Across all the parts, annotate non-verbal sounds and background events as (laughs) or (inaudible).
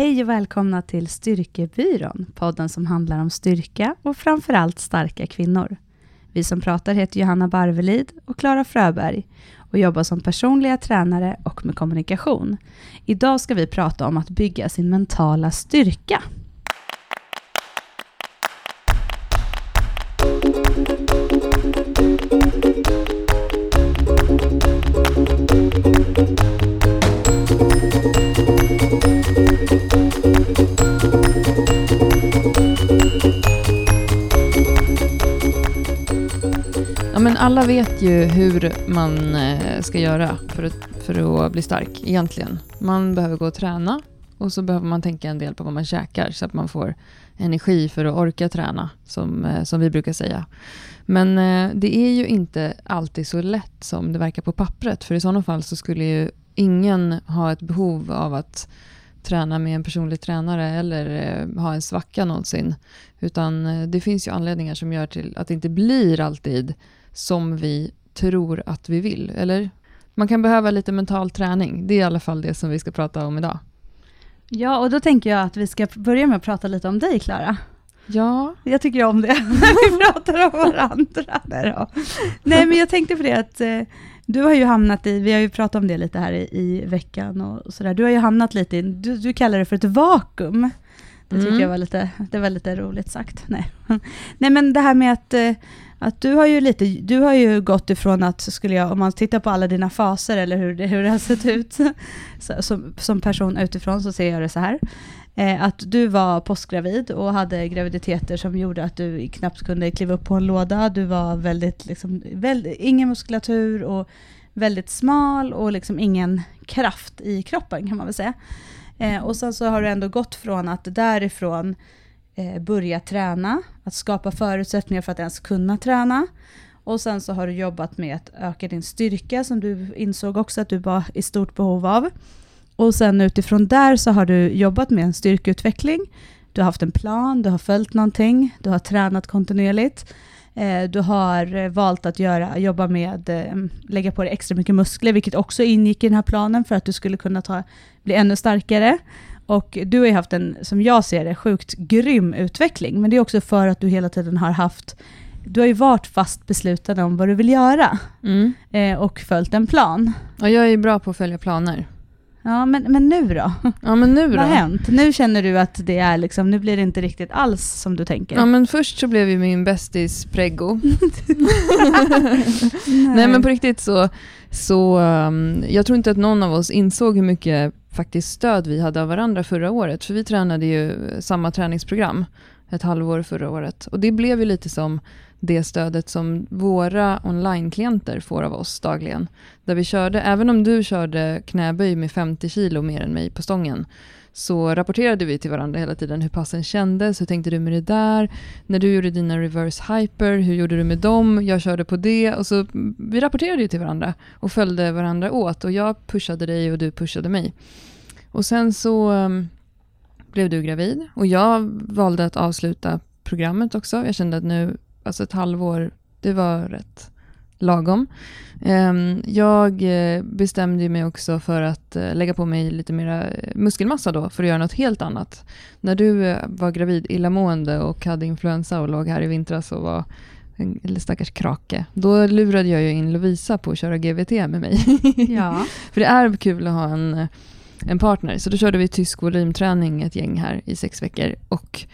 Hej och välkomna till Styrkebyrån, podden som handlar om styrka och framförallt starka kvinnor. Vi som pratar heter Johanna Barvelid och Klara Fröberg och jobbar som personliga tränare och med kommunikation. Idag ska vi prata om att bygga sin mentala styrka. Alla vet ju hur man eh, ska göra för att, för att bli stark egentligen. Man behöver gå och träna och så behöver man tänka en del på vad man käkar så att man får energi för att orka träna, som, eh, som vi brukar säga. Men eh, det är ju inte alltid så lätt som det verkar på pappret, för i sådana fall så skulle ju ingen ha ett behov av att träna med en personlig tränare eller ha en svacka någonsin. Utan det finns ju anledningar som gör till att det inte blir alltid som vi tror att vi vill, eller? Man kan behöva lite mental träning. Det är i alla fall det som vi ska prata om idag. Ja, och då tänker jag att vi ska börja med att prata lite om dig, Klara. Ja. Jag tycker om det, när (laughs) vi pratar om varandra. Nej, då. Nej, men jag tänkte på det att eh, du har ju hamnat i, vi har ju pratat om det lite här i, i veckan och sådär, du har ju hamnat lite i, du, du kallar det för ett vakuum. Det tycker mm. jag var lite, det var lite roligt sagt. Nej. (laughs) Nej, men det här med att eh, att du har ju lite, du har ju gått ifrån att, skulle jag, om man tittar på alla dina faser eller hur det, hur det har sett ut, (laughs) så, som, som person utifrån så ser jag det så här. Eh, att du var postgravid och hade graviditeter som gjorde att du knappt kunde kliva upp på en låda. Du var väldigt, liksom, väldigt, ingen muskulatur och väldigt smal och liksom ingen kraft i kroppen kan man väl säga. Eh, och sen så har du ändå gått från att därifrån eh, börja träna, att skapa förutsättningar för att ens kunna träna. Och sen så har du jobbat med att öka din styrka som du insåg också att du var i stort behov av. Och sen utifrån där så har du jobbat med en styrkeutveckling. Du har haft en plan, du har följt någonting, du har tränat kontinuerligt. Eh, du har valt att göra, jobba med, eh, lägga på dig extra mycket muskler, vilket också ingick i den här planen för att du skulle kunna ta, bli ännu starkare. Och du har ju haft en, som jag ser det, sjukt grym utveckling. Men det är också för att du hela tiden har haft, du har ju varit fast beslutad om vad du vill göra. Mm. Eh, och följt en plan. Ja, jag är bra på att följa planer. Ja, men, men nu då? Ja, men nu (laughs) då? Vad har hänt? Nu känner du att det är liksom, nu blir det inte riktigt alls som du tänker? Ja, men först så blev ju min bästis preggo. (laughs) Nej. Nej. men på riktigt så, så um, jag tror inte att någon av oss insåg hur mycket faktiskt stöd vi hade av varandra förra året. För vi tränade ju samma träningsprogram ett halvår förra året. Och det blev ju lite som det stödet som våra online-klienter får av oss dagligen. Där vi körde, även om du körde knäböj med 50 kilo mer än mig på stången, så rapporterade vi till varandra hela tiden hur passen kändes, hur tänkte du med det där, när du gjorde dina reverse hyper, hur gjorde du med dem, jag körde på det och så mm, vi rapporterade ju till varandra och följde varandra åt och jag pushade dig och du pushade mig. Och sen så um, blev du gravid och jag valde att avsluta programmet också. Jag kände att nu, alltså ett halvår, det var rätt lagom. Um, jag eh, bestämde mig också för att uh, lägga på mig lite mer muskelmassa då, för att göra något helt annat. När du var gravid, illamående och hade influensa och låg här i vintras och var eller stackars krake. Då lurade jag ju in Lovisa på att köra GVT med mig. Ja. (laughs) för det är kul att ha en en partner. Så då körde vi tysk volymträning ett gäng här i sex veckor. Och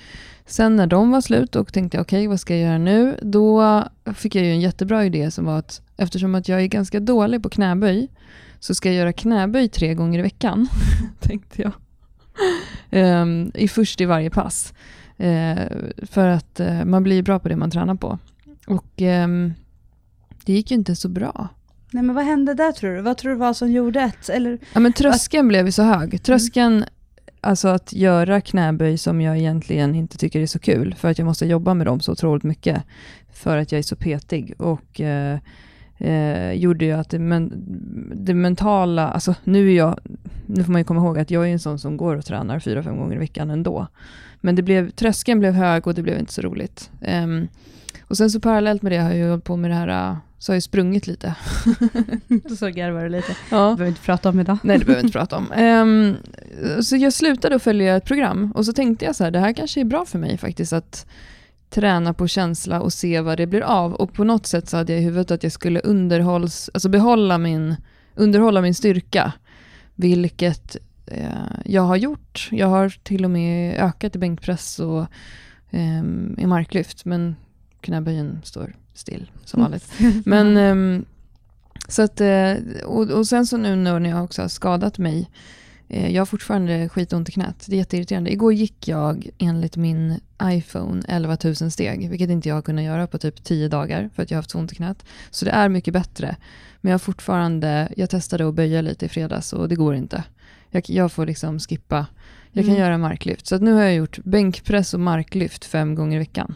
sen när de var slut och tänkte okej, okay, vad ska jag göra nu? Då fick jag ju en jättebra idé som var att eftersom att jag är ganska dålig på knäböj så ska jag göra knäböj tre gånger i veckan, (laughs) tänkte jag. Um, i först i varje pass. Uh, för att uh, man blir bra på det man tränar på. Och um, det gick ju inte så bra. Nej men vad hände där tror du? Vad tror du var som gjorde ett? Eller, ja men tröskeln att... blev ju så hög. Tröskeln, mm. alltså att göra knäböj som jag egentligen inte tycker är så kul, för att jag måste jobba med dem så otroligt mycket, för att jag är så petig. Och eh, eh, gjorde ju att det, men, det mentala, alltså nu är jag, nu får man ju komma ihåg att jag är en sån som går och tränar fyra, fem gånger i veckan ändå. Men det blev, tröskeln blev hög och det blev inte så roligt. Um, och sen så parallellt med det har jag hållit på med det här så har jag sprungit lite. (laughs) så garvar du lite. Ja. Det behöver vi inte prata om idag. Nej, det behöver vi inte (laughs) prata om. Ehm, så jag slutade att följa ett program och så tänkte jag så här, det här kanske är bra för mig faktiskt att träna på känsla och se vad det blir av. Och på något sätt så hade jag i huvudet att jag skulle underhålls, alltså behålla min, underhålla min styrka. Vilket eh, jag har gjort. Jag har till och med ökat i bänkpress och ehm, i marklyft, men knäböjen står still som vanligt. Men ehm, så att, eh, och, och sen så nu när jag också har skadat mig, eh, jag har fortfarande skitont i knät. Det är jätteirriterande. Igår gick jag enligt min iPhone 11 000 steg, vilket inte jag har kunnat göra på typ 10 dagar för att jag har haft så ont i knät. Så det är mycket bättre. Men jag har fortfarande, jag testade att böja lite i fredags och det går inte. Jag, jag får liksom skippa. Jag kan Mm. göra marklyft. Så nu har jag gjort bänkpress och marklyft fem gånger i veckan.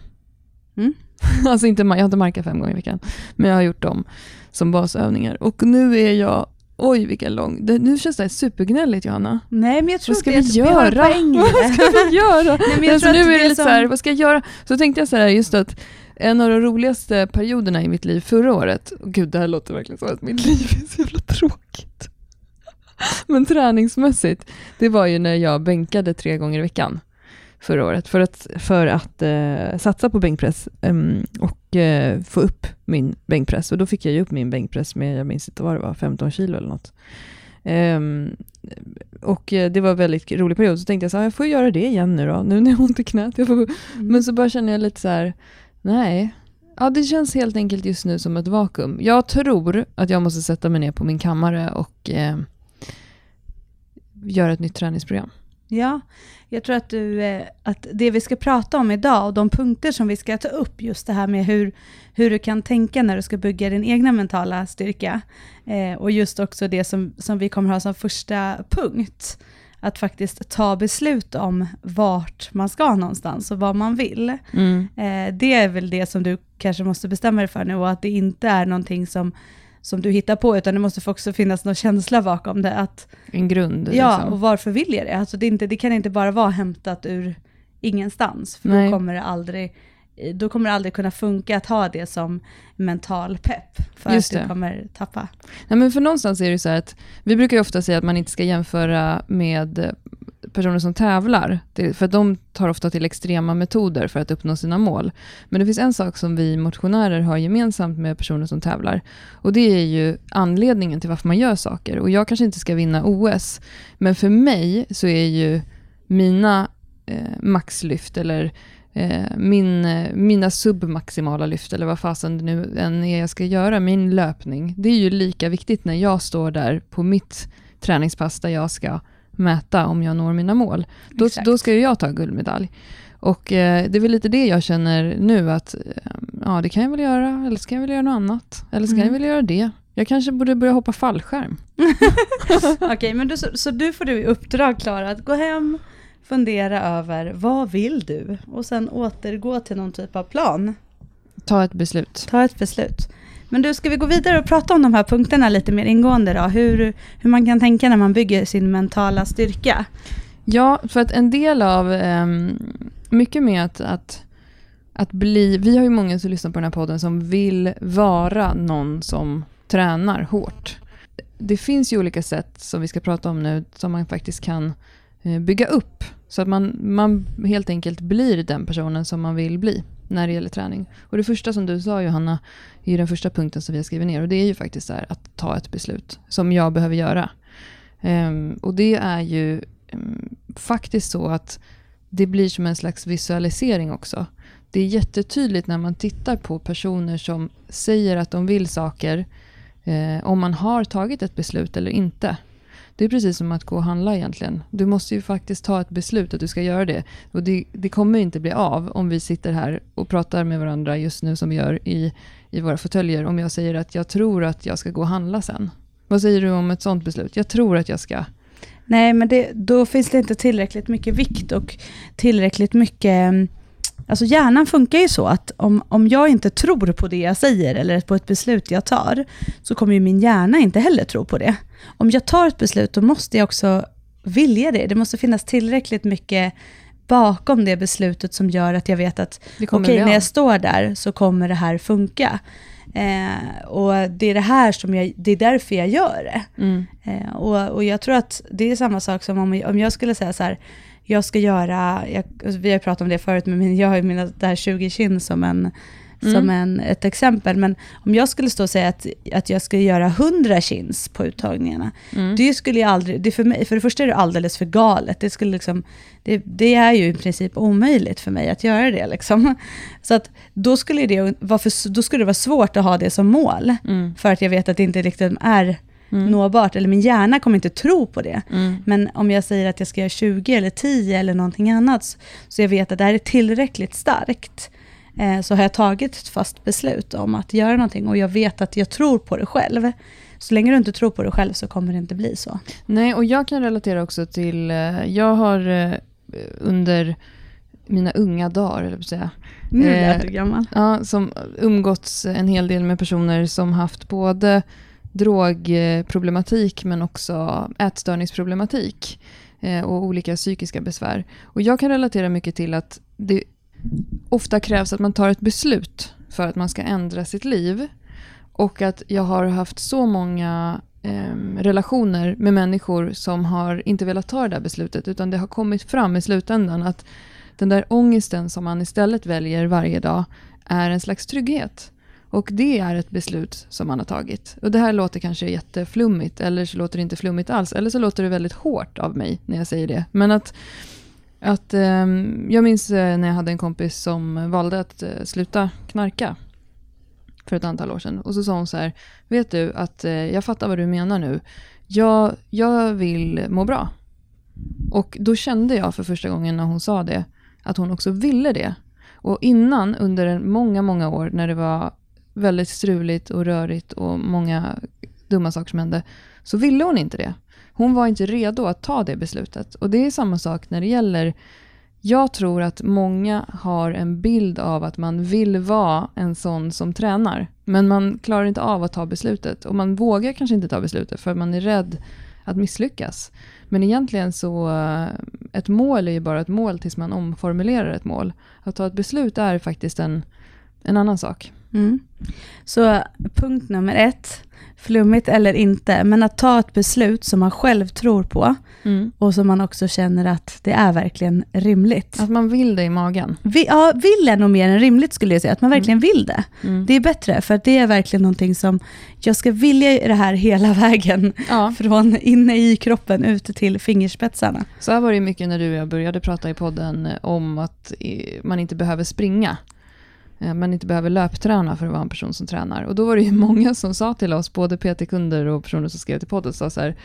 Mm. (laughs) alltså inte, jag har inte markat fem gånger i veckan, men jag har gjort dem som basövningar. Och nu är jag, oj vilken lång, det, nu känns det här supergnälligt Johanna. Nej, men jag tror Vad ska vi en göra? (laughs) Vad ska vi göra? Nej, alltså, nu är det det lite som- så här, vad ska jag göra? Så tänkte jag så här, just att en av de roligaste perioderna i mitt liv förra året, och gud det här låter verkligen som att mitt liv är så jävla tråkigt. (laughs) Men träningsmässigt, det var ju när jag bänkade tre gånger i veckan förra året för att, för att eh, satsa på bänkpress em, och eh, få upp min bänkpress. Och då fick jag ju upp min bänkpress med, jag minns inte vad det var, 15 kilo eller något. Ehm, och eh, det var en väldigt rolig period. Så tänkte jag så här, jag får göra det igen nu då, nu när jag har ont i knät. Jag får... Mm. Men så bara känner jag lite så här, nej. Ja, det känns helt enkelt just nu som ett vakuum. Jag tror att jag måste sätta mig ner på min kammare och eh, göra ett nytt träningsprogram. Ja, jag tror att, du, eh, att det vi ska prata om idag och de punkter som vi ska ta upp, just det här med hur, hur du kan tänka när du ska bygga din egna mentala styrka. Eh, och just också det som, som vi kommer ha som första punkt, att faktiskt ta beslut om vart man ska någonstans och vad man vill. Eh, det är väl det som du kanske måste bestämma dig för nu och att det inte är någonting som, som du hittar på, utan det måste också finnas någon känsla bakom det. Att En grund. Ja, liksom. och varför vill jag det? Alltså det, inte, det kan inte bara vara hämtat ur ingenstans, för Nej. då kommer det aldrig då kommer det aldrig kunna funka att ha det som mental pepp, för Just att du det. kommer tappa. Nej, men för någonstans är det så här att vi brukar ju ofta säga att man inte ska jämföra med eh, personer som tävlar, det, för att de tar ofta till extrema metoder för att uppnå sina mål. Men det finns en sak som vi motionärer har gemensamt med personer som tävlar, och det är ju anledningen till varför man gör saker. Och jag kanske inte ska vinna OS, men för mig så är ju mina eh, maxlyft eller eh, min, eh, mina submaximala lyft, eller vad fasen det nu än är jag ska göra, min löpning, det är ju lika viktigt när jag står där på mitt träningspass där jag ska mäta om jag når mina mål. Då, då ska ju jag ta guldmedalj. Och eh, det är väl lite det jag känner nu att eh, ja, det kan jag väl göra, eller ska jag väl göra något annat, eller ska Mm. jag väl göra det. Jag kanske borde börja hoppa fallskärm. (laughs) Okej, men du, så, så du får du i uppdrag Klara att gå hem, fundera över vad vill du? Och sen återgå till någon typ av plan. Ta ett beslut. Ta ett beslut. Men du, ska vi gå vidare och prata om de här punkterna lite mer ingående då? Hur, hur man kan tänka när man bygger sin mentala styrka. Ja, för att en del av, ehm, mycket med att, att, att bli, vi har ju många som lyssnar på den här podden som vill vara någon som tränar hårt. Det finns ju olika sätt som vi ska prata om nu som man faktiskt kan eh, bygga upp så att man, man helt enkelt blir den personen som man vill bli när det gäller träning. Och det första som du sa Johanna, är ju den första punkten som vi har skrivit ner och det är ju faktiskt så här att ta ett beslut som jag behöver göra. Um, och det är ju um, faktiskt så att det blir som en slags visualisering också. Det är jättetydligt när man tittar på personer som säger att de vill saker, eh, om man har tagit ett beslut eller inte. Det är precis som att gå och handla egentligen. Du måste ju faktiskt ta ett beslut att du ska göra det. Och det, det kommer inte bli av om vi sitter här och pratar med varandra just nu som vi gör i, i våra fåtöljer. Om jag säger att jag tror att jag ska gå och handla sen. Vad säger du om ett sånt beslut? Jag tror att jag ska. Nej, men det, då finns det inte tillräckligt mycket vikt och tillräckligt mycket... Alltså hjärnan funkar ju så att om, om jag inte tror på det jag säger eller på ett beslut jag tar, så kommer ju min hjärna inte heller tro på det. Om jag tar ett beslut, då måste jag också vilja det. Det måste finnas tillräckligt mycket bakom det beslutet som gör att jag vet att okej, bli när jag står där så kommer det här funka. Eh, och det är det här som jag, det är därför jag gör det. Mm. Eh, och, och jag tror att det är samma sak som om, om jag skulle säga så här, jag ska göra, jag, alltså vi har pratat om det förut, men jag har ju mina, det här 20 kin som, en, Mm. som en, ett exempel. Men om jag skulle stå och säga att, att jag ska göra 100 chins på uttagningarna, Mm. det skulle jag aldrig, det för, mig, för det första är det alldeles för galet. Det, skulle liksom, det, det är ju i princip omöjligt för mig att göra det. Liksom. (laughs) Så att då skulle, det vara för, då skulle det vara svårt att ha det som mål. Mm. För att jag vet att det inte riktigt är Mm. nåbart, eller min hjärna kommer inte tro på det. Mm. Men om jag säger att jag ska göra 20 eller 10 eller någonting annat, så- jag vet att det här är tillräckligt starkt, eh, så har jag tagit ett fast beslut om att göra någonting och jag vet att jag tror på det själv. Så länge du inte tror på det själv så kommer det inte bli så. Nej, och jag kan relatera också till, eh, jag har eh, under mina unga dagar, eller säga, Nu Eh, lät du gammal. ja, som umgåtts en hel del med personer som haft både drogproblematik men också ätstörningsproblematik eh, och olika psykiska besvär. Och jag kan relatera mycket till att det ofta krävs att man tar ett beslut för att man ska ändra sitt liv. Och att jag har haft så många eh, relationer med människor som har inte velat ta det där beslutet utan det har kommit fram i slutändan att den där ångesten som man istället väljer varje dag är en slags trygghet. Och det är ett beslut som man har tagit. Och det här låter kanske jätteflummigt, eller så låter det inte flummigt alls, eller så låter det väldigt hårt av mig när jag säger det. Men att, att ehm, jag minns eh, när jag hade en kompis som valde att eh, sluta knarka för ett antal år sedan. Och så sa hon så här, vet du att eh, jag fattar vad du menar nu. Jag, jag vill må bra. Och då kände jag för första gången när hon sa det, att hon också ville det. Och innan, under många, många år, när det var väldigt struligt och rörigt och många dumma saker som hände, så ville hon inte det. Hon var inte redo att ta det beslutet. Och det är samma sak när det gäller jag tror att många har en bild av att man vill vara en sån som tränar. Men man klarar inte av att ta beslutet. Och man vågar kanske inte ta beslutet för man är rädd att misslyckas. Men egentligen så, ett mål är ju bara ett mål tills man omformulerar ett mål. Att ta ett beslut är faktiskt en, en annan sak. Mm. Så punkt nummer ett, flummigt eller inte, men att ta ett beslut som man själv tror på och som man också känner att det är verkligen rimligt. Att man vill det i magen. Vi, ja, vill är nog mer än rimligt skulle jag säga, att man verkligen vill det. Mm. Det är bättre, för det är verkligen någonting som, jag ska vilja det här hela (laughs) vägen, Ja, från inne i kroppen ut till fingerspetsarna. så här var det mycket när du och jag började prata i podden om att man inte behöver springa. Eh, Man inte behöver löpträna för att vara en person som tränar. Och då var det ju (laughs) många som sa till oss, både PT-kunder och personer som skrev till podden, sa så här,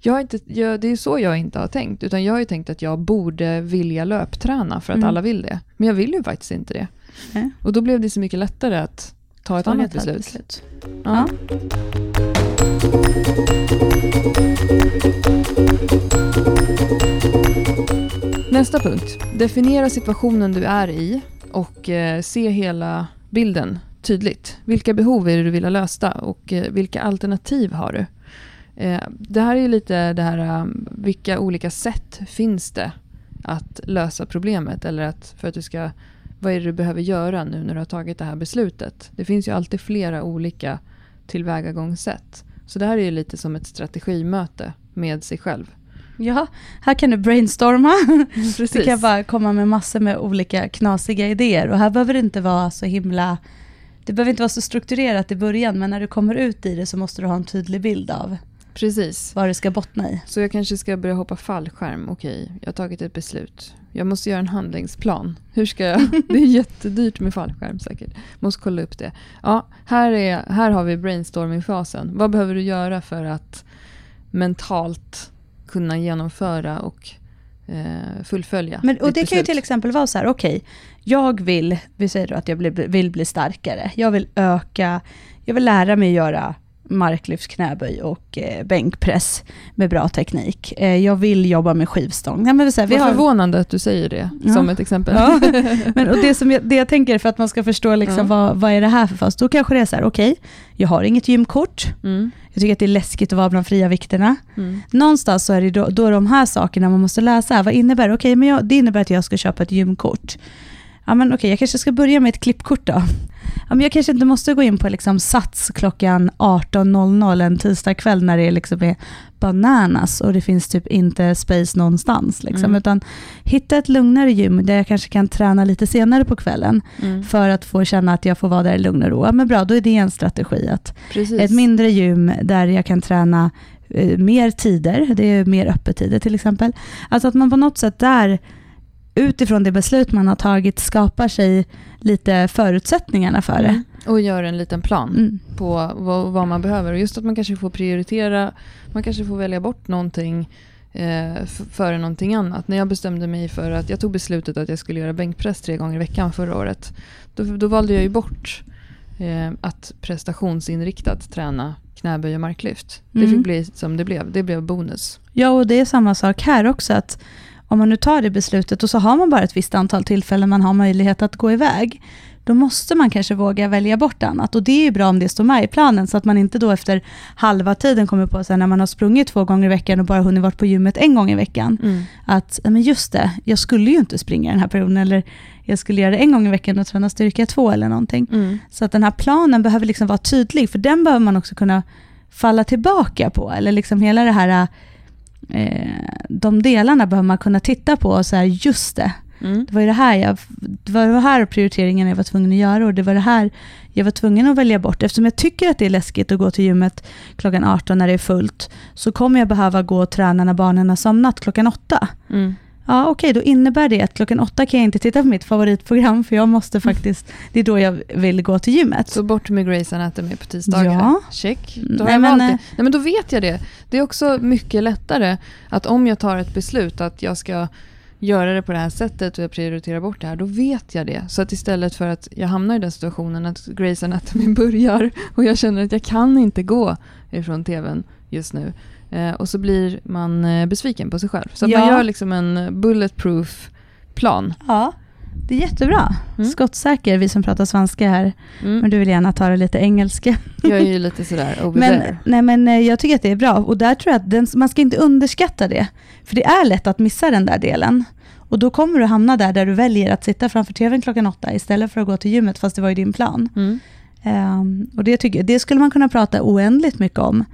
jag inte, jag, det är så jag inte har tänkt, utan jag har ju tänkt att jag borde vilja löpträna för att Mm. alla vill det. Men jag vill ju faktiskt inte det. Nej. Och då blev det så mycket lättare att ta ett annat ett beslut. Ja. Nästa punkt. Definiera situationen du är i och eh, se hela bilden tydligt. Vilka behov är det du vill ha lösta och eh, vilka alternativ har du? Eh, det här är ju lite det här, vilka olika sätt finns det att lösa problemet eller att för att du ska, vad är det du behöver göra nu när du har tagit det här beslutet? Det finns ju alltid flera olika tillvägagångssätt. Så det här är ju lite som ett strategimöte med sig själv ja, här kan du brainstorma. Precis. (laughs) Du kan bara komma med massor med olika knasiga idéer. Och här behöver det inte vara så himla... Det behöver inte vara så strukturerat i början, men när du kommer ut i det så måste du ha en tydlig bild av Precis. vad det ska bottna i. Så jag kanske ska börja hoppa fallskärm. Okej, jag har tagit ett beslut. Jag måste göra en handlingsplan. Hur ska jag? (laughs) Det är jättedyrt med fallskärm säkert. Måste kolla upp det. Ja, här, är, här har vi brainstorming-fasen. Vad behöver du göra för att mentalt kunna genomföra och eh, fullfölja Men, och det kan ju beslut? till exempel vara så här, okej, jag vill, vi säger då att jag blir, vill bli starkare. Jag vill öka, jag vill lära mig göra marklyft, knäböj och eh, bänkpress med bra teknik. Eh, jag vill jobba med skivstång. Ja, men vi har, förvånande att du säger det Ja. som ett exempel. Ja. (laughs) men, och det, som jag, det jag tänker för att man ska förstå liksom, Ja. vad, vad är det här för fas, då kanske det är så här, okej, jag har inget gymkort, Mm, jag tycker att det är läskigt att vara bland fria vikterna. mm, Någonstans så är det då, då de här sakerna man måste läsa. Vad innebär det? Okej, men jag, det innebär att jag ska köpa ett gymkort. Ja, men okej, jag kanske ska börja med ett klippkort då. Ja, men jag kanske inte måste gå in på liksom sats klockan 18.00 en tisdagkväll när det liksom är bananas och det finns typ inte space någonstans. Liksom, Mm. Utan hitta ett lugnare gym där jag kanske kan träna lite senare på kvällen Mm. för att få känna att jag får vara där i lugn och ro. Men bra, då är det en strategi. Att Precis. ett mindre gym där jag kan träna eh, mer tider, det är mer öppettider till exempel. Alltså att man på något sätt där, utifrån det beslut man har tagit, skapar sig lite förutsättningarna för det. Mm. Och gör en liten plan Mm. på vad, vad man behöver. Och just att man kanske får prioritera, man kanske får välja bort någonting eh, före någonting annat. När jag bestämde mig för att, jag tog beslutet att jag skulle göra bänkpress tre gånger i veckan förra året. Då, då valde jag ju bort eh, att prestationsinriktat träna knäböj och marklyft. Det Mm. fick bli som det blev, det blev bonus. Ja, och det är samma sak här också. att Om man nu tar det beslutet och så har man bara ett visst antal tillfällen man har möjlighet att gå iväg, då måste man kanske våga välja bort annat. Och det är ju bra om det står med i planen, så att man inte då efter halva tiden kommer på sig när man har sprungit två gånger i veckan och bara hunnit vara på gymmet en gång i veckan, Mm. att "Ja, men just det, jag skulle ju inte springa den här perioden, eller jag skulle göra det en gång i veckan och träna styrka två eller någonting. Mm. Så att den här planen behöver liksom vara tydlig, för den behöver man också kunna falla tillbaka på. Eller liksom hela det här, de delarna behöver man kunna titta på och säga just det, Mm. det var det här, jag, det var det här prioriteringen jag var tvungen att göra och det var det här jag var tvungen att välja bort. Eftersom jag tycker att det är läskigt att gå till gymmet klockan 18 när det är fullt, så kommer jag behöva gå och träna när barnen har somnat klockan 8. Mm. Ja, okej, då innebär det att klockan 8 kan jag inte titta på mitt favoritprogram, för jag måste faktiskt, det är då jag vill gå till gymmet. Så bort med Grey's Anatomy på tisdagar. Ja. Check. Mm, Då nej, men, eh, Nej, men då vet jag det. Det är också mycket lättare att om jag tar ett beslut att jag ska göra det på det här sättet och jag prioriterar bort det här, då vet jag det. Så att istället för att jag hamnar i den situationen att Grey's Anatomy (laughs) börjar och jag känner att jag kan inte gå ifrån tvn just nu. Eh, och så blir man eh, besviken på sig själv. Så att man Ja. gör liksom en bulletproof plan. Ja, det är jättebra. Mm. Skottsäker, vi som pratar svenska här, men Mm. du vill gärna ta det lite engelska. Jag är ju lite sådär (laughs) over Men, there. nej, men eh, jag tycker att det är bra och där tror jag att den, man ska inte underskatta det. För det är lätt att missa den där delen. Och då kommer du hamna där, där du väljer att sitta framför tvn klockan åtta istället för att gå till gymmet, fast det var ju din plan. Mm. Ehm, och det, tycker, det skulle man kunna prata oändligt mycket om.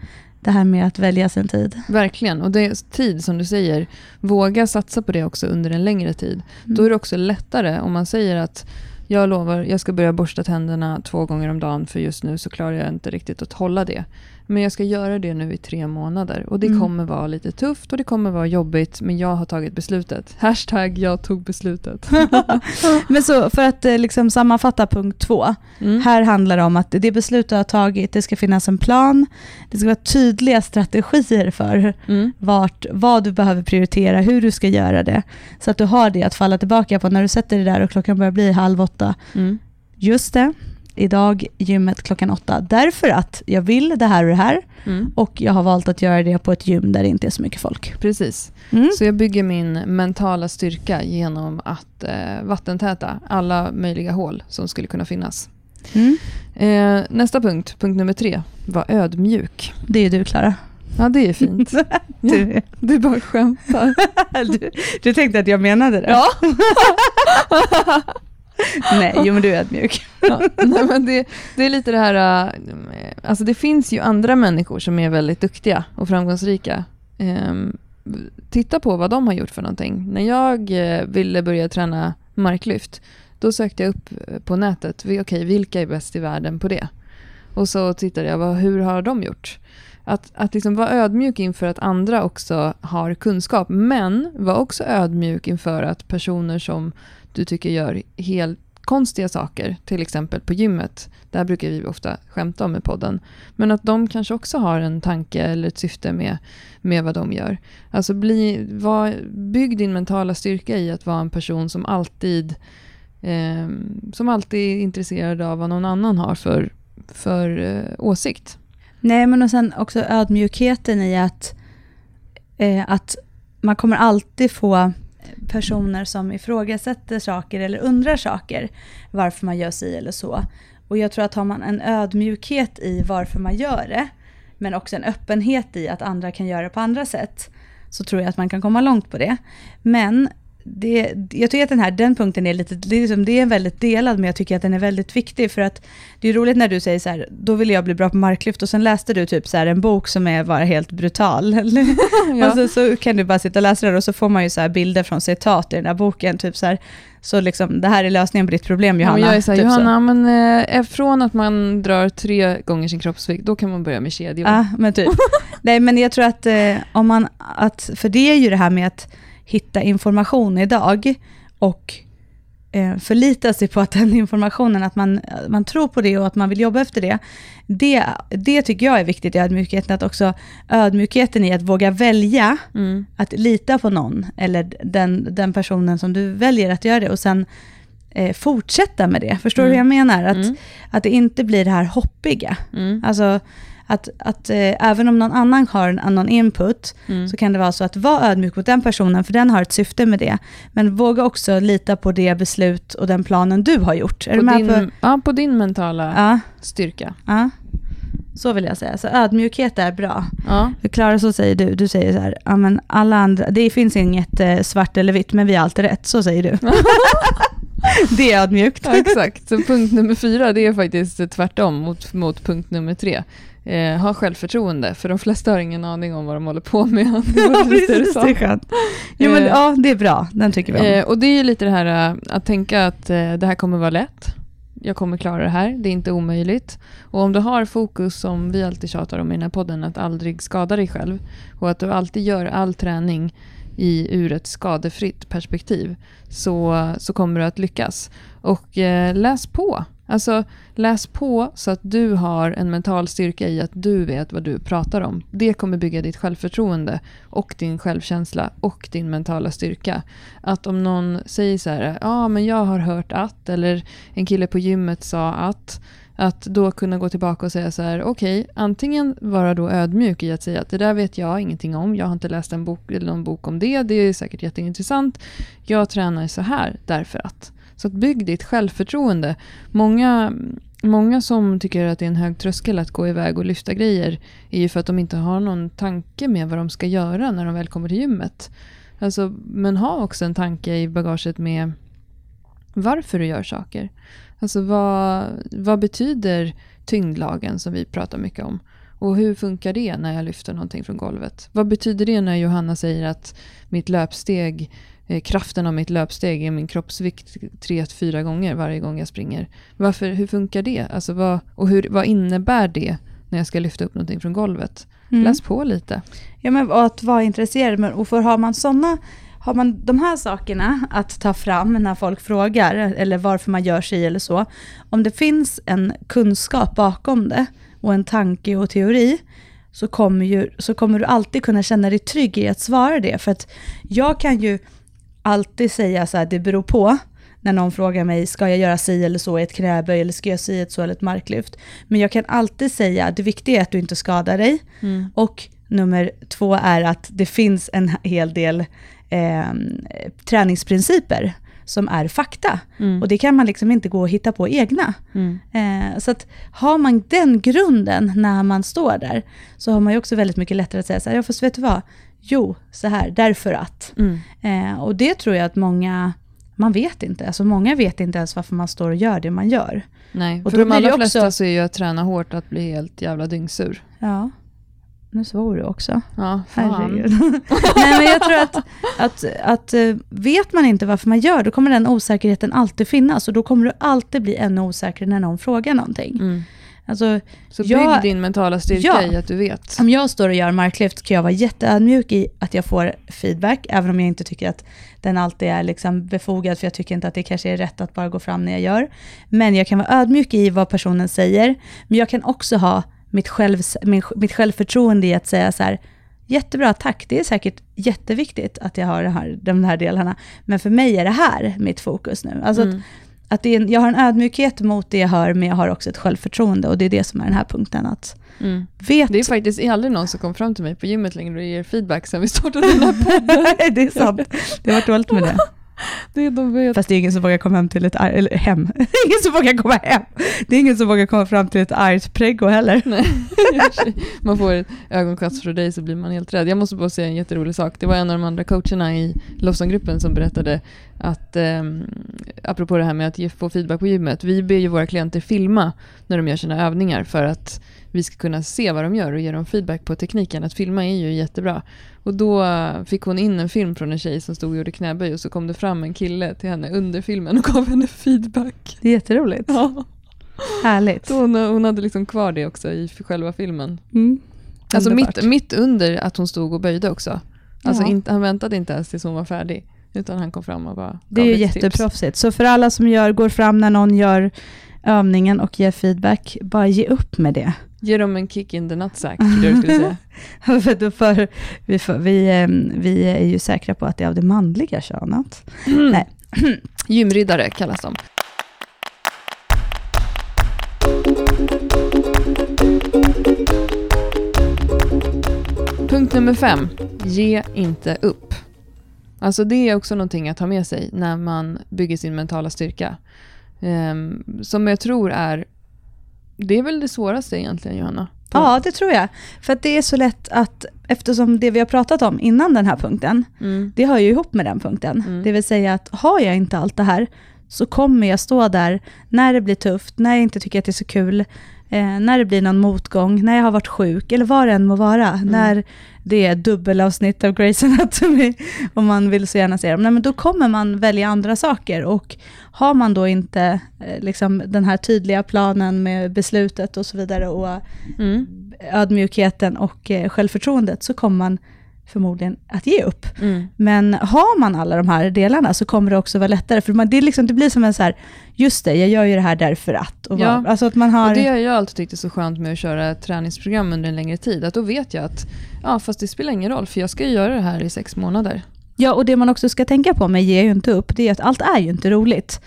Det här med att välja sin tid. Verkligen, och det är tid som du säger. Våga satsa på det också under en längre tid. Då är det också lättare om man säger att jag lovar, jag ska börja borsta tänderna två gånger om dagen för just nu så klarar jag inte riktigt att hålla det. Men jag ska göra det nu i tre månader och det Mm. kommer vara lite tufft och det kommer vara jobbigt men jag har tagit beslutet. Hashtag jag tog beslutet. (laughs) (laughs) Men så för att eh, liksom sammanfatta punkt två. Mm. Här handlar det om att det beslut du har tagit, det ska finnas en plan, det ska vara tydliga strategier för Mm. vart, vad du behöver prioritera, hur du ska göra det. Så att du har det att falla tillbaka på när du sätter dig där och klockan börjar bli halv åtta. Mm. Just det, idag gymmet klockan åtta. Därför att jag vill det här och det här Mm. och jag har valt att göra det på ett gym där det inte är så mycket folk. Precis. Mm. Så jag bygger min mentala styrka genom att eh, vattentäta alla möjliga hål som skulle kunna finnas. Mm. Eh, nästa punkt, punkt nummer tre, var ödmjuk. Det är du Klara. Ja, det är fint. (laughs) Ja, Du, du bara skämtar. (laughs) du, du tänkte att jag menade det? Ja. (laughs) (laughs) Nej, jo men du är ödmjuk. (laughs) ja. Nej, men det, det är lite det här, äh, alltså det finns ju andra människor som är väldigt duktiga och framgångsrika. Ehm, titta på vad de har gjort för någonting. När jag eh, ville börja träna marklyft, då sökte jag upp eh, på nätet, okej, vilka är bäst i världen på det? Och så tittade jag, vad, hur har de gjort? Att, att liksom vara ödmjuk inför att andra också har kunskap, men var också ödmjuk inför att personer som du tycker gör helt konstiga saker, till exempel på gymmet, där brukar vi ofta skämta om i podden, men att de kanske också har en tanke eller ett syfte med, med vad de gör. Alltså bli, var, bygg din mentala styrka i att vara en person som alltid, eh, som alltid är intresserad av vad någon annan har för, för eh, åsikt. Nej, men och sen också ödmjukheten i att, eh, att man kommer alltid få personer som ifrågasätter saker eller undrar saker, varför man gör si eller så. Och jag tror att har man en ödmjukhet i varför man gör det, men också en öppenhet i att andra kan göra det på andra sätt, så tror jag att man kan komma långt på det. Men det, jag tycker att den här den punkten är lite, det är, liksom, det är väldigt delad, men jag tycker att den är väldigt viktig, för att det är roligt när du säger så här, då vill jag bli bra på marklyft, och sen läste du typ så här en bok som är bara helt brutal. (laughs) ja. Och så, så kan du bara sitta och läsa den, och så får man ju så bilder från citat i den här boken, typ så här, så liksom, det här är lösningen på ditt problem Johanna. Ja, jag är så här, typ Johanna, så. men eh, från att man drar tre gånger sin kroppsvikt, då kan man börja med kedjor. Ja, men typ. (laughs) Nej, men jag tror att eh, om man, att, för det är ju det här med att hitta information idag och eh, förlita sig på att den informationen, att man, man tror på det och att man vill jobba efter det. Det, det tycker jag är viktigt i ödmjukheten, att också ödmjukheten i att våga välja mm. att lita på någon, eller den, den personen som du väljer att göra det, och sen eh, fortsätta med det. Förstår mm. du hur jag menar? Att, mm. att det inte blir det här hoppiga. Mm. Alltså, att, att eh, även om någon annan har en annan input, mm. så kan det vara så att vara ödmjuk mot den personen, för den har ett syfte med det. Men våga också lita på det beslut och den planen du har gjort. Är på, din, på? Ja, på din mentala ja. styrka. Ja. Så vill jag säga. Så ödmjukhet är bra. Ja. För Klara, så säger du, du säger så här, ja men alla andra, det finns inget eh, svart eller vitt, men vi har alltid rätt. Så säger du. (laughs) det är ödmjukt. Ja, exakt. Så punkt nummer fyra, det är faktiskt tvärtom mot, mot punkt nummer tre eh, ha självförtroende, för de flesta har ingen aning om vad de håller på med. (laughs) Ja, precis, det är skönt. Jo, men, eh, ja, det är bra, den tycker vi om. Eh, och det är lite det här att tänka att det här kommer vara lätt. Jag kommer klara det här, det är inte omöjligt. Och om du har fokus, som vi alltid tjatar om i den här podden, att aldrig skada dig själv och att du alltid gör all träning i, ur ett skadefritt perspektiv så, så kommer du att lyckas. Och eh, läs på. Alltså läs på så att du har en mental styrka i att du vet vad du pratar om. Det kommer bygga ditt självförtroende och din självkänsla och din mentala styrka. Att om någon säger så här, ja men jag har hört att, eller en kille på gymmet sa att, att då kunna gå tillbaka och säga så här, okej, okay, antingen vara då ödmjuk i att säga att det där vet jag ingenting om, jag har inte läst en bok eller någon bok om det, det är säkert jätteintressant. Jag tränar så här därför att. Så att bygg ditt självförtroende. Många, många som tycker att det är en hög tröskel att gå iväg och lyfta grejer är ju för att de inte har någon tanke med vad de ska göra när de väl kommer till gymmet. Alltså, men ha också en tanke i bagaget med varför du gör saker. Alltså vad, vad betyder tyngdlagen som vi pratar mycket om? Och hur funkar det när jag lyfter någonting från golvet? Vad betyder det när Johanna säger att mitt löpsteg kraften av mitt löpsteg är min kroppsvikt tre, fyra gånger varje gång jag springer. Varför, hur funkar det? Alltså vad, och hur, vad innebär det när jag ska lyfta upp någonting från golvet? Mm. Läs på lite. Ja, men att vara intresserad. Men, och för har man sådana har man de här sakerna att ta fram när folk frågar, eller varför man gör sig eller så, om det finns en kunskap bakom det, och en tanke och teori, så kommer, ju, så kommer du alltid kunna känna dig trygg i att svara det. För att jag kan ju alltid säga så här, det beror på, när någon frågar mig, ska jag göra si eller så i ett knäböj, eller ska jag si ett så eller ett marklyft? Men jag kan alltid säga, det viktiga är att du inte skadar dig. Mm. Och nummer två är att det finns en hel del eh, träningsprinciper som är fakta. Mm. Och det kan man liksom inte gå och hitta på egna. Mm. Eh, så att har man den grunden när man står där, så har man ju också väldigt mycket lättare att säga så här, ja fast vet du vad, jo, så här, därför att. Mm. Eh, och det tror jag att många, man vet inte. Alltså många vet inte ens varför man står och gör det man gör. Nej, och för de allra flesta så är ju att träna hårt att bli helt jävla dyngsur. Ja. Nu svor du också. Ja, fan. (laughs) Nej, men jag tror att, att, att eh, vet man inte varför man gör, då kommer den osäkerheten alltid finnas. Och då kommer du alltid bli ännu osäkrare när någon frågar någonting. Mm. Alltså, så bygg jag, din mentala styrka ja, i att du vet. Om jag står och gör marklyft kan jag vara jätteödmjuk i att jag får feedback, även om jag inte tycker att den alltid är liksom befogad, för jag tycker inte att det kanske är rätt att bara gå fram när jag gör. Men jag kan vara ödmjuk i vad personen säger, men jag kan också ha mitt, själv, min, mitt självförtroende i att säga så här, jättebra, tack, det är säkert jätteviktigt att jag har här, de här delarna, men för mig är det här mitt fokus nu. Alltså mm. att, att det är, jag har en ödmjukhet mot det jag hör, men jag har också ett självförtroende. Och det är det som är den här punkten. Att mm. vet... Det är faktiskt aldrig någon som kom fram till mig på gymmet längre och ger feedback sen vi startade den här podden. (laughs) det är sant. Det har varit dåligt med det. (laughs) Det är de. Fast det är ingen som vågar komma hem till ett ar- eller hem. (laughs) Ingen som vågar komma hem. Det är ingen som vågar komma fram till ett argt preggo heller. Nej, man får ett ögonkast från dig så blir man helt rädd. Jag måste bara säga en jätterolig sak. Det var en av de andra coacherna i Lofsson-gruppen som berättade att, eh, apropå det här med att ge, få feedback på gymmet, vi ber ju våra klienter filma när de gör sina övningar för att vi ska kunna se vad de gör och ge dem feedback på tekniken. Att filma är ju jättebra. Och då fick hon in en film från en tjej som stod och gjorde knäböj och så kom det fram en kille till henne under filmen och (laughs) gav henne feedback. Det är jätteroligt. Ja. Härligt. Så hon, hon hade liksom kvar det också i själva filmen. Mm. Alltså mitt, mitt under att hon stod och böjde också. Alltså Ja. inte, han väntade inte ens tills hon var färdig. Utan han kom fram och bara Det är ju tips. jätteproffsigt. Så för alla som gör, går fram när någon gör övningen och ger feedback, bara ge upp med det. Ge dem en kick in the nutsack, du skulle säga. (laughs) för då för, vi, för, vi, ehm, vi är ju säkra på att det är av det manliga könet. Nej. (clears throat) Gymriddare kallas de. Punkt nummer fem. Ge inte upp. Alltså det är också någonting att ha med sig när man bygger sin mentala styrka. Ehm, som jag tror är, det är väl det svåraste egentligen Johanna? Ja, det tror jag. För att det är så lätt att, eftersom det vi har pratat om innan den här punkten, Mm. det hör ju ihop med den punkten. Mm. Det vill säga att har jag inte allt det här, så kommer jag stå där när det blir tufft, när jag inte tycker att det är så kul, eh, när det blir någon motgång, när jag har varit sjuk, eller vad det än må vara, när det är dubbelavsnitt av Grey's Anatomy, (laughs) om man vill så gärna se dem, Nej, men då kommer man välja andra saker. Och har man då inte eh, liksom, den här tydliga planen med beslutet och så vidare, och Mm. ödmjukheten och eh, självförtroendet, så kommer man förmodligen att ge upp. Mm. Men har man alla de här delarna så kommer det också vara lättare. För man, det, liksom, det blir som en så här, just det, jag gör ju det här därför att. Och Ja. vad- alltså att man har... Och det har jag alltid tyckt är så skönt med att köra träningsprogram under en längre tid. Att då vet jag att, ja fast det spelar ingen roll för jag ska ju göra det här i sex månader. Ja, och det man också ska tänka på med ge ju inte upp, det är att allt är ju inte roligt.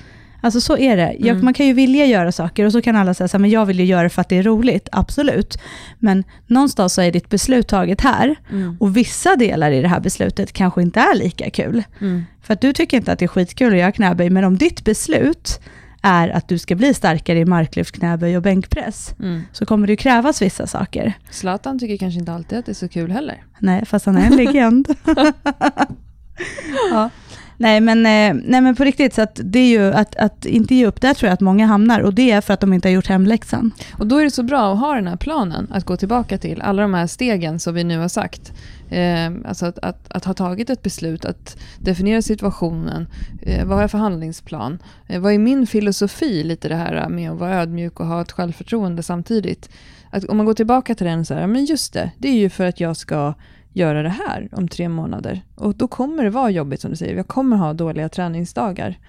Alltså så är det. Jag, Mm. Man kan ju vilja göra saker och så kan alla säga så här, men jag vill ju göra det för att det är roligt. Absolut. Men någonstans så är ditt beslut taget här. Mm. Och vissa delar i det här beslutet kanske inte är lika kul. Mm. För att du tycker inte att det är skitkul att göra knäböj, men om ditt beslut är att du ska bli starkare i marklyft, knäböj och bänkpress, Mm. så kommer det ju krävas vissa saker. Zlatan tycker kanske inte alltid att det är så kul heller. Nej, fast han är en legend. (laughs) (laughs) ja. Nej men, eh, nej men på riktigt, så att det är ju att, att inte ge upp, där tror jag att många hamnar. Och det är för att de inte har gjort hemläxan. Och då är det så bra att ha den här planen att gå tillbaka till. Alla de här stegen som vi nu har sagt. Eh, alltså att, att, att ha tagit ett beslut, att definiera situationen. Eh, vad har jag för handlingsplan? Eh, vad är min filosofi lite det här med att vara ödmjuk och ha ett självförtroende samtidigt? Att om man går tillbaka till den så här, men just det, det är ju för att jag ska göra det här om tre månader. Och då kommer det vara jobbigt som du säger. Jag kommer ha dåliga träningsdagar.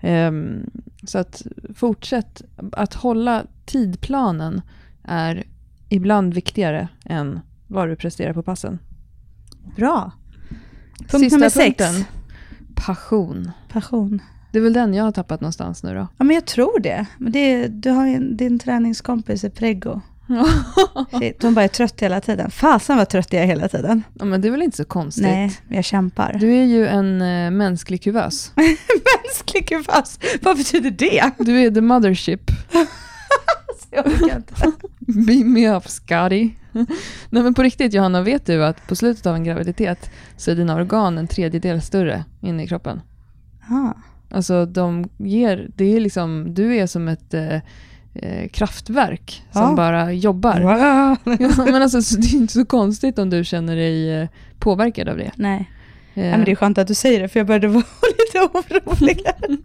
Ehm, så att fortsätt att hålla tidplanen är ibland viktigare än vad du presterar på passen. Bra. Punkt Sista nummer sex. punkten. Passion. Passion. Det är väl den jag har tappat någonstans nu då. Ja men jag tror det. Men det du har en, din träningskompis är preggo. Shit, hon bara är trött hela tiden. Fasen vad trött jag är hela tiden. ja, men det är väl inte så konstigt. Nej, jag kämpar. Du är ju en eh, mänsklig kuvös. (laughs) Mänsklig kuvös, vad betyder det? Du är the mothership. (laughs) Jag orkar inte. Beam me up Scotty. Nej men på riktigt Johanna, vet du att på slutet av en graviditet så är dina organ en tredjedel större inne i kroppen? Ah. Alltså de ger, det är liksom, du är som ett eh, eh, kraftverk som Ja. bara jobbar. Wow. (laughs) Ja, men alltså, så det är inte så konstigt om du känner dig eh, påverkad av det. Nej. Eh, Ja, men det är skönt att du säger det, för jag började vara (laughs) lite orolig. (laughs)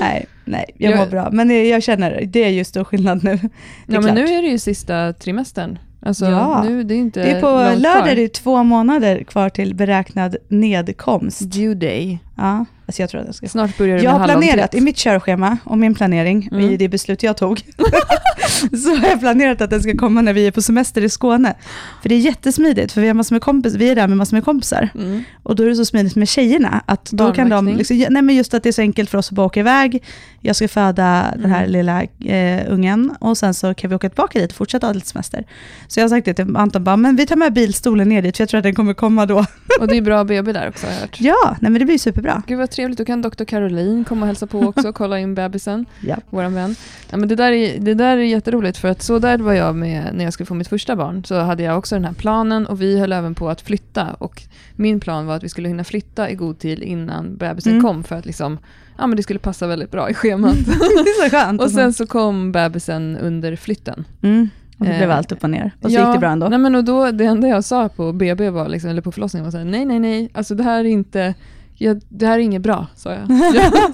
nej, nej, jag Jag- mår bra. Men det- jag känner, det är ju stor skillnad nu. Det ja, men klart. nu är det ju sista trimestern. Alltså, Ja. nu, det är inte Det är på lördag kvar. är det två månader kvar till beräknad nedkomst. Due day. Ja, alltså jag tror att jag ska... Snart börjar det Jag har planerat, i mitt körschema och min planering, Mm. i det beslut jag tog, (laughs) så har jag planerat att den ska komma när vi är på semester i Skåne. För det är jättesmidigt, för vi, har massor med kompis, vi är där med massor med kompisar. Mm. Och då är det så smidigt med tjejerna, att då kan de, liksom, nej men just att det är så enkelt för oss att bara åka iväg, jag ska föda den här Mm. lilla eh, ungen, och sen så kan vi åka tillbaka dit och fortsätta ha lite semester. Så jag har sagt det till Anton, bara, men vi tar med bilstolen ner dit, för jag tror att den kommer komma då. Och det är bra BB där också har jag hört. Ja, nej men det blir superbra. Jättebra. Gud vad trevligt, då kan doktor Caroline komma och hälsa på också och kolla in bebisen, (laughs) Ja. våran vän. Ja, men det, där är, det där är jätteroligt för att så där var jag med när jag skulle få mitt första barn. Så hade jag också den här planen och vi höll även på att flytta. Och min plan var att vi skulle hinna flytta i god tid innan bebisen Mm. kom för att liksom, ja, men det skulle passa väldigt bra i schemat. (laughs) det är så skönt. och sen så kom bebisen under flytten. mm. och det blev eh, allt upp och ner. Och så gick det bra ändå. Nej, men och då, det enda jag sa på BB var liksom, eller på förlossningen var så här, nej, nej, nej, alltså det här är inte, jag, det här är inget bra, sa jag. (laughs) (laughs)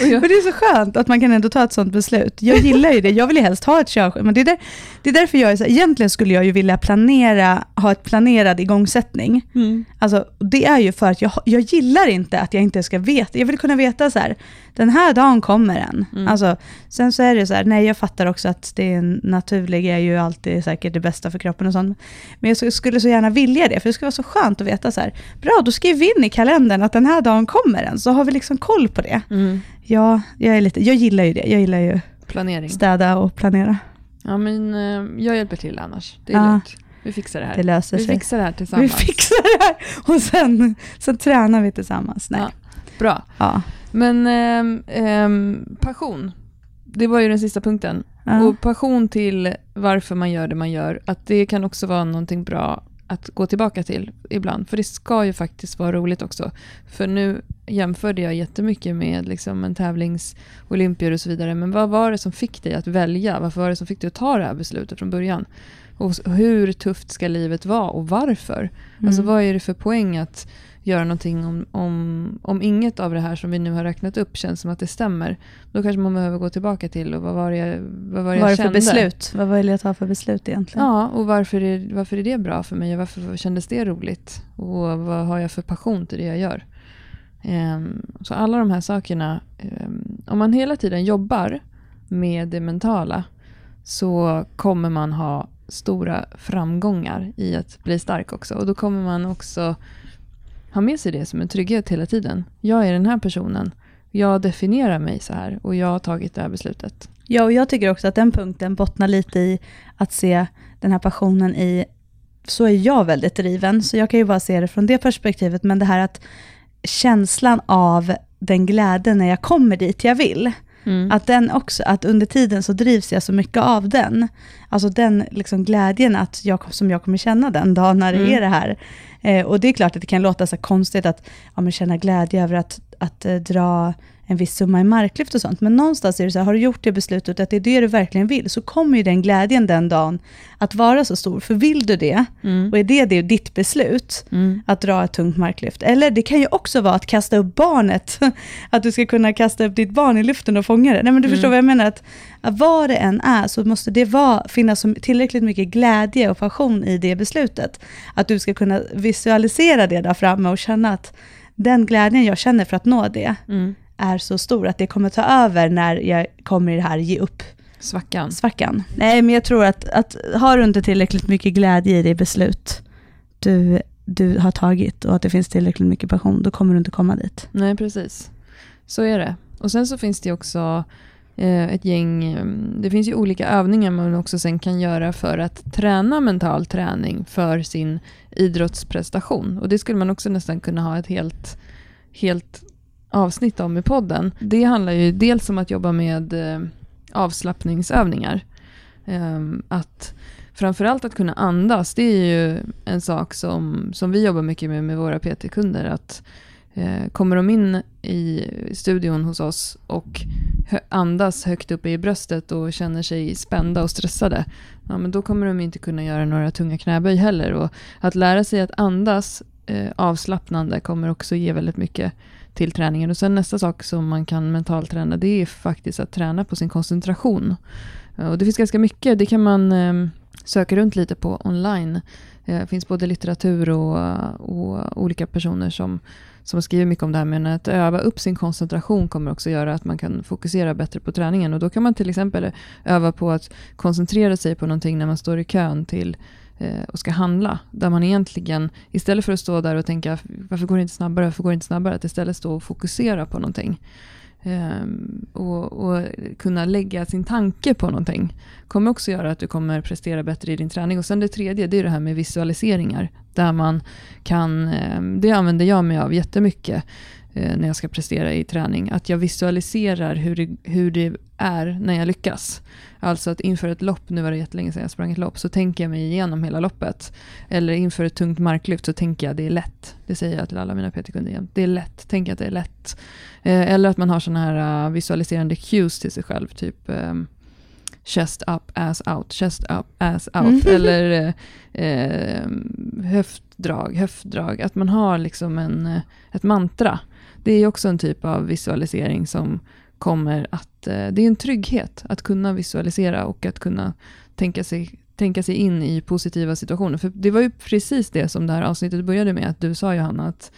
jag Men det är så skönt att man kan ändå ta ett sånt beslut. Jag gillar ju det, jag vill ju helst ha ett. Men det är, där, det är därför jag är så här, egentligen skulle jag ju vilja planera, ha ett planerad igångsättning. mm. Alltså, det är ju för att jag, jag gillar inte att jag inte ska veta. Jag vill kunna veta så här, den här dagen kommer den. Mm. Alltså, sen så är det så här, nej jag fattar också att det är en naturlig är ju alltid säkert det bästa för kroppen och sånt. Men jag skulle så gärna vilja det, för det skulle vara så skönt att veta så här, bra då skriver vi in i kalendern att den här dagen kommer den, så har vi liksom koll på det. Mm. Ja, jag, är lite, jag gillar ju det. Jag gillar ju Planering. städa och planera. Ja, men eh, jag hjälper till annars. Det är Ja. lugnt. Vi fixar det här. Det löser vi sig. fixar det här Vi tillsammans. fixar det här och sen, sen tränar vi tillsammans. Nej. Ja. Bra. Ja. Men ehm, passion, det var ju den sista punkten. Ja. Och passion till varför man gör det man gör, att det kan också vara någonting bra att gå tillbaka till ibland. För det ska ju faktiskt vara roligt också. För nu jämförde jag jättemycket med liksom en tävlings olympier och så vidare. Men vad var det som fick dig att välja? Varför var det som fick dig att ta det här beslutet från början? Och hur tufft ska livet vara och varför? Alltså Mm. vad är det för poäng att göra någonting om, om, om inget av det här som vi nu har räknat upp känns som att det stämmer. Då kanske man behöver gå tillbaka till och vad var det jag, vad var det Vad var jag det kände? beslut? Vad ville jag ta för beslut egentligen? Ja, och varför är, varför är det bra för mig? och Varför kändes det roligt? Och vad har jag för passion till det jag gör? Ehm, så alla de här sakerna, ehm, om man hela tiden jobbar med det mentala så kommer man ha stora framgångar i att bli stark också. Och då kommer man också ha med sig det som en trygghet hela tiden. Jag är den här personen. Jag definierar mig så här och jag har tagit det här beslutet. Ja, och jag tycker också att den punkten bottnar lite i att se den här passionen i, så är jag väldigt driven, så jag kan ju bara se det från det perspektivet, men det här att känslan av den glädjen när jag kommer dit jag vill, Mm. att den också, att under tiden så drivs jag så mycket av den. Alltså den liksom glädjen att jag, som jag kommer känna den dagen när det Mm. är det här. Eh, och det är klart att det kan låta så konstigt att ja, känna glädje över att, att eh, dra en viss summa i marklyft och sånt. Men någonstans är det så här, har du gjort det beslutet att det är det du verkligen vill, så kommer ju den glädjen den dagen att vara så stor. För vill du det, Mm. och är det, det ditt beslut, Mm. att dra ett tungt marklyft. Eller det kan ju också vara att kasta upp barnet. (laughs) Att du ska kunna kasta upp ditt barn i luften och fånga det. Nej men du Mm. förstår vad jag menar. Att, att vad det än är så måste det vara, finnas tillräckligt mycket glädje och passion i det beslutet. Att du ska kunna visualisera det där framme och känna att den glädjen jag känner för att nå det Mm. Är så stor att det kommer ta över när jag kommer i det här ge upp Svackan. svackan. Nej, men jag tror att, att har du inte tillräckligt mycket glädje i det beslut du, du har tagit och att det finns tillräckligt mycket passion, då kommer du inte komma dit. Nej, precis. Så är det. Och sen så finns det också eh, ett gäng, eh, det finns ju olika övningar man också sen kan göra för att träna mental träning för sin idrottsprestation. Och det skulle man också nästan kunna ha ett helt, helt avsnitt om i podden. Det handlar ju dels om att jobba med eh, avslappningsövningar. Ehm, att framförallt att kunna andas, det är ju en sak som, som vi jobbar mycket med med våra PT-kunder. Att eh, kommer de in i studion hos oss och andas högt uppe i bröstet och känner sig spända och stressade, ja, men då kommer de inte kunna göra några tunga knäböj heller. Och att lära sig att andas eh, avslappnande kommer också ge väldigt mycket till träningen. Och sen nästa sak som man kan mentalt träna, det är faktiskt att träna på sin koncentration. Eh, och det finns ganska mycket, det kan man ehm, söka runt lite på online. Eh, det finns både litteratur och, och olika personer som, som skriver mycket om det här. Men att öva upp sin koncentration kommer också göra att man kan fokusera bättre på träningen. Och då kan man till exempel öva på att koncentrera sig på någonting när man står i kön till Eh, och ska handla. Där man egentligen, istället för att stå där och tänka varför går det inte snabbare, varför går det inte snabbare? Att istället stå och fokusera på någonting. Ehm, och, och, kunna lägga sin tanke på någonting kommer också göra att du kommer prestera bättre i din träning. Och sen det tredje, det är det här med visualiseringar. Där man kan, ehm, det använder jag mig av jättemycket när jag ska prestera i träning. Att jag visualiserar hur det, hur det är när jag lyckas. Alltså att inför ett lopp, nu var det jättelänge sedan jag sprang ett lopp, så tänker jag mig igenom hela loppet. Eller inför ett tungt marklyft så tänker jag det är lätt. Det säger jag till alla mina PT-kunder igen. Det är lätt, tänk att det är lätt. Eh, eller att man har sådana här uh, visualiserande cues till sig själv, typ um, chest up, ass out, chest up, ass out. Mm. (laughs) Eller eh, höftdrag, höftdrag. Att man har liksom en, eh, ett mantra. Det är också en typ av visualisering som kommer att... Eh, det är en trygghet att kunna visualisera och att kunna tänka sig, tänka sig in i positiva situationer. För det var ju precis det som det här avsnittet började med, att du sa Johanna, att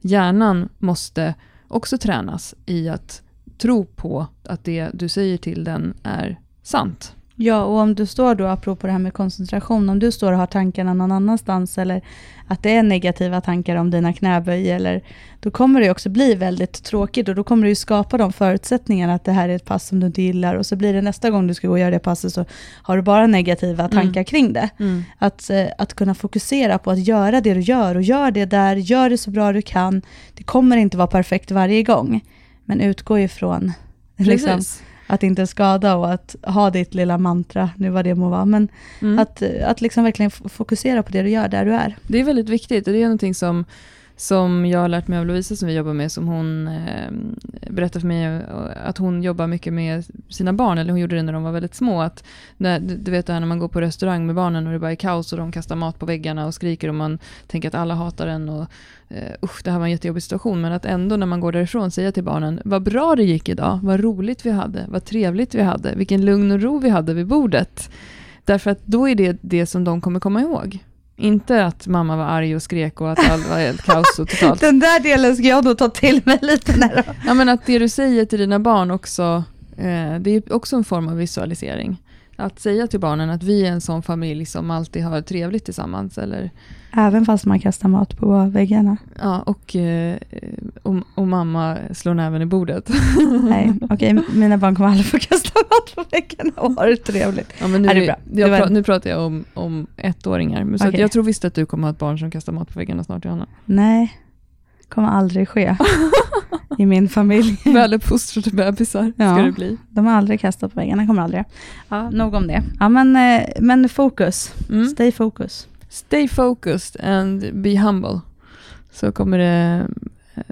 hjärnan måste också tränas i att tro på att det du säger till den är sant. Ja, och om du står då, apropå det här med koncentration, om du står och har tankarna någon annanstans eller att det är negativa tankar om dina knäböj, eller, då kommer det också bli väldigt tråkigt och då kommer du skapa de förutsättningarna att det här är ett pass som du inte gillar och så blir det nästa gång du ska gå och göra det passet så har du bara negativa mm. tankar mm. kring det. Mm. Att, eh, att kunna fokusera på att göra det du gör och gör det där, gör det så bra du kan. Det kommer inte vara perfekt varje gång, men utgå ifrån liksom, att inte skada och att ha ditt lilla mantra, nu vad det må vara, men mm. att, att liksom verkligen fokusera på det du gör där du är. Det är väldigt viktigt och det är någonting som som jag har lärt mig av Lovisa som vi jobbar med, som hon eh, berättade för mig eh, att hon jobbar mycket med sina barn, eller hon gjorde det när de var väldigt små. Att när, du vet det här när man går på restaurang med barnen och det bara är kaos och de kastar mat på väggarna och skriker och man tänker att alla hatar en och eh, usch, det här var en jättejobbig situation. Men att ändå när man går därifrån säga till barnen, vad bra det gick idag, vad roligt vi hade, vad trevligt vi hade, vilken lugn och ro vi hade vid bordet. Därför att då är det det som de kommer komma ihåg. Inte att mamma var arg och skrek och att allt var helt kaos och totalt. (laughs) Den där delen ska jag nog ta till mig lite. När ja, men att det du säger till dina barn också, eh, det är också en form av visualisering. Att säga till barnen att vi är en sån familj som alltid har trevligt tillsammans. Eller... Även fast man kastar mat på väggarna? Ja, och, eh, och, och mamma slår näven i bordet. (laughs) Nej, okej, okay, (laughs) mina barn kommer aldrig få kasta mat på väggarna och ha det trevligt. Ja, men nu, är det bra? Jag var... nu pratar jag om, om ettåringar, så okay. jag tror visst att du kommer ha ett barn som kastar mat på väggarna snart, Johanna. Nej, kommer aldrig ske (laughs) i min familj. Väluppfostrade bebisar ja, ska det bli. De har aldrig kastat på väggarna, kommer aldrig. Ja, nog om det. Ja, men, eh, men fokus. Mm. Stay focus. Stay focused and be humble. Så kommer, det,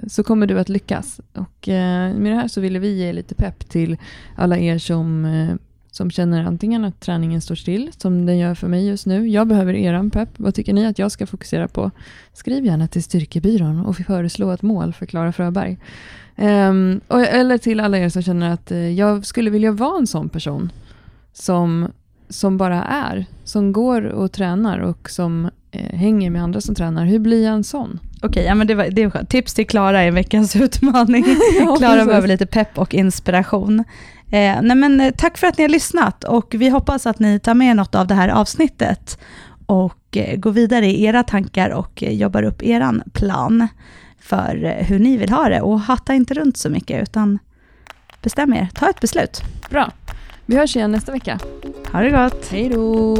så kommer du att lyckas. Och eh, med det här så ville vi ge lite pepp till alla er som eh, som känner antingen att träningen står still, som den gör för mig just nu. Jag behöver eran pepp. Vad tycker ni att jag ska fokusera på? Skriv gärna till Styrkebyrån och föreslå ett mål för Klara Fröberg. Um, och, eller till alla er som känner att uh, jag skulle vilja vara en sån person som, som bara är, som går och tränar och som uh, hänger med andra som tränar. Hur blir jag en sån? Okej, ja, men det var, det var Tips till Klara är veckans utmaning. (laughs) Klara ja, behöver lite pepp och inspiration. Eh, nej men, eh, tack för att ni har lyssnat och vi hoppas att ni tar med något av det här avsnittet och eh, går vidare i era tankar och eh, jobbar upp eran plan för eh, hur ni vill ha det och hatta inte runt så mycket utan bestäm er, ta ett beslut. Bra. Vi hörs igen nästa vecka. Ha det gott. Hej då.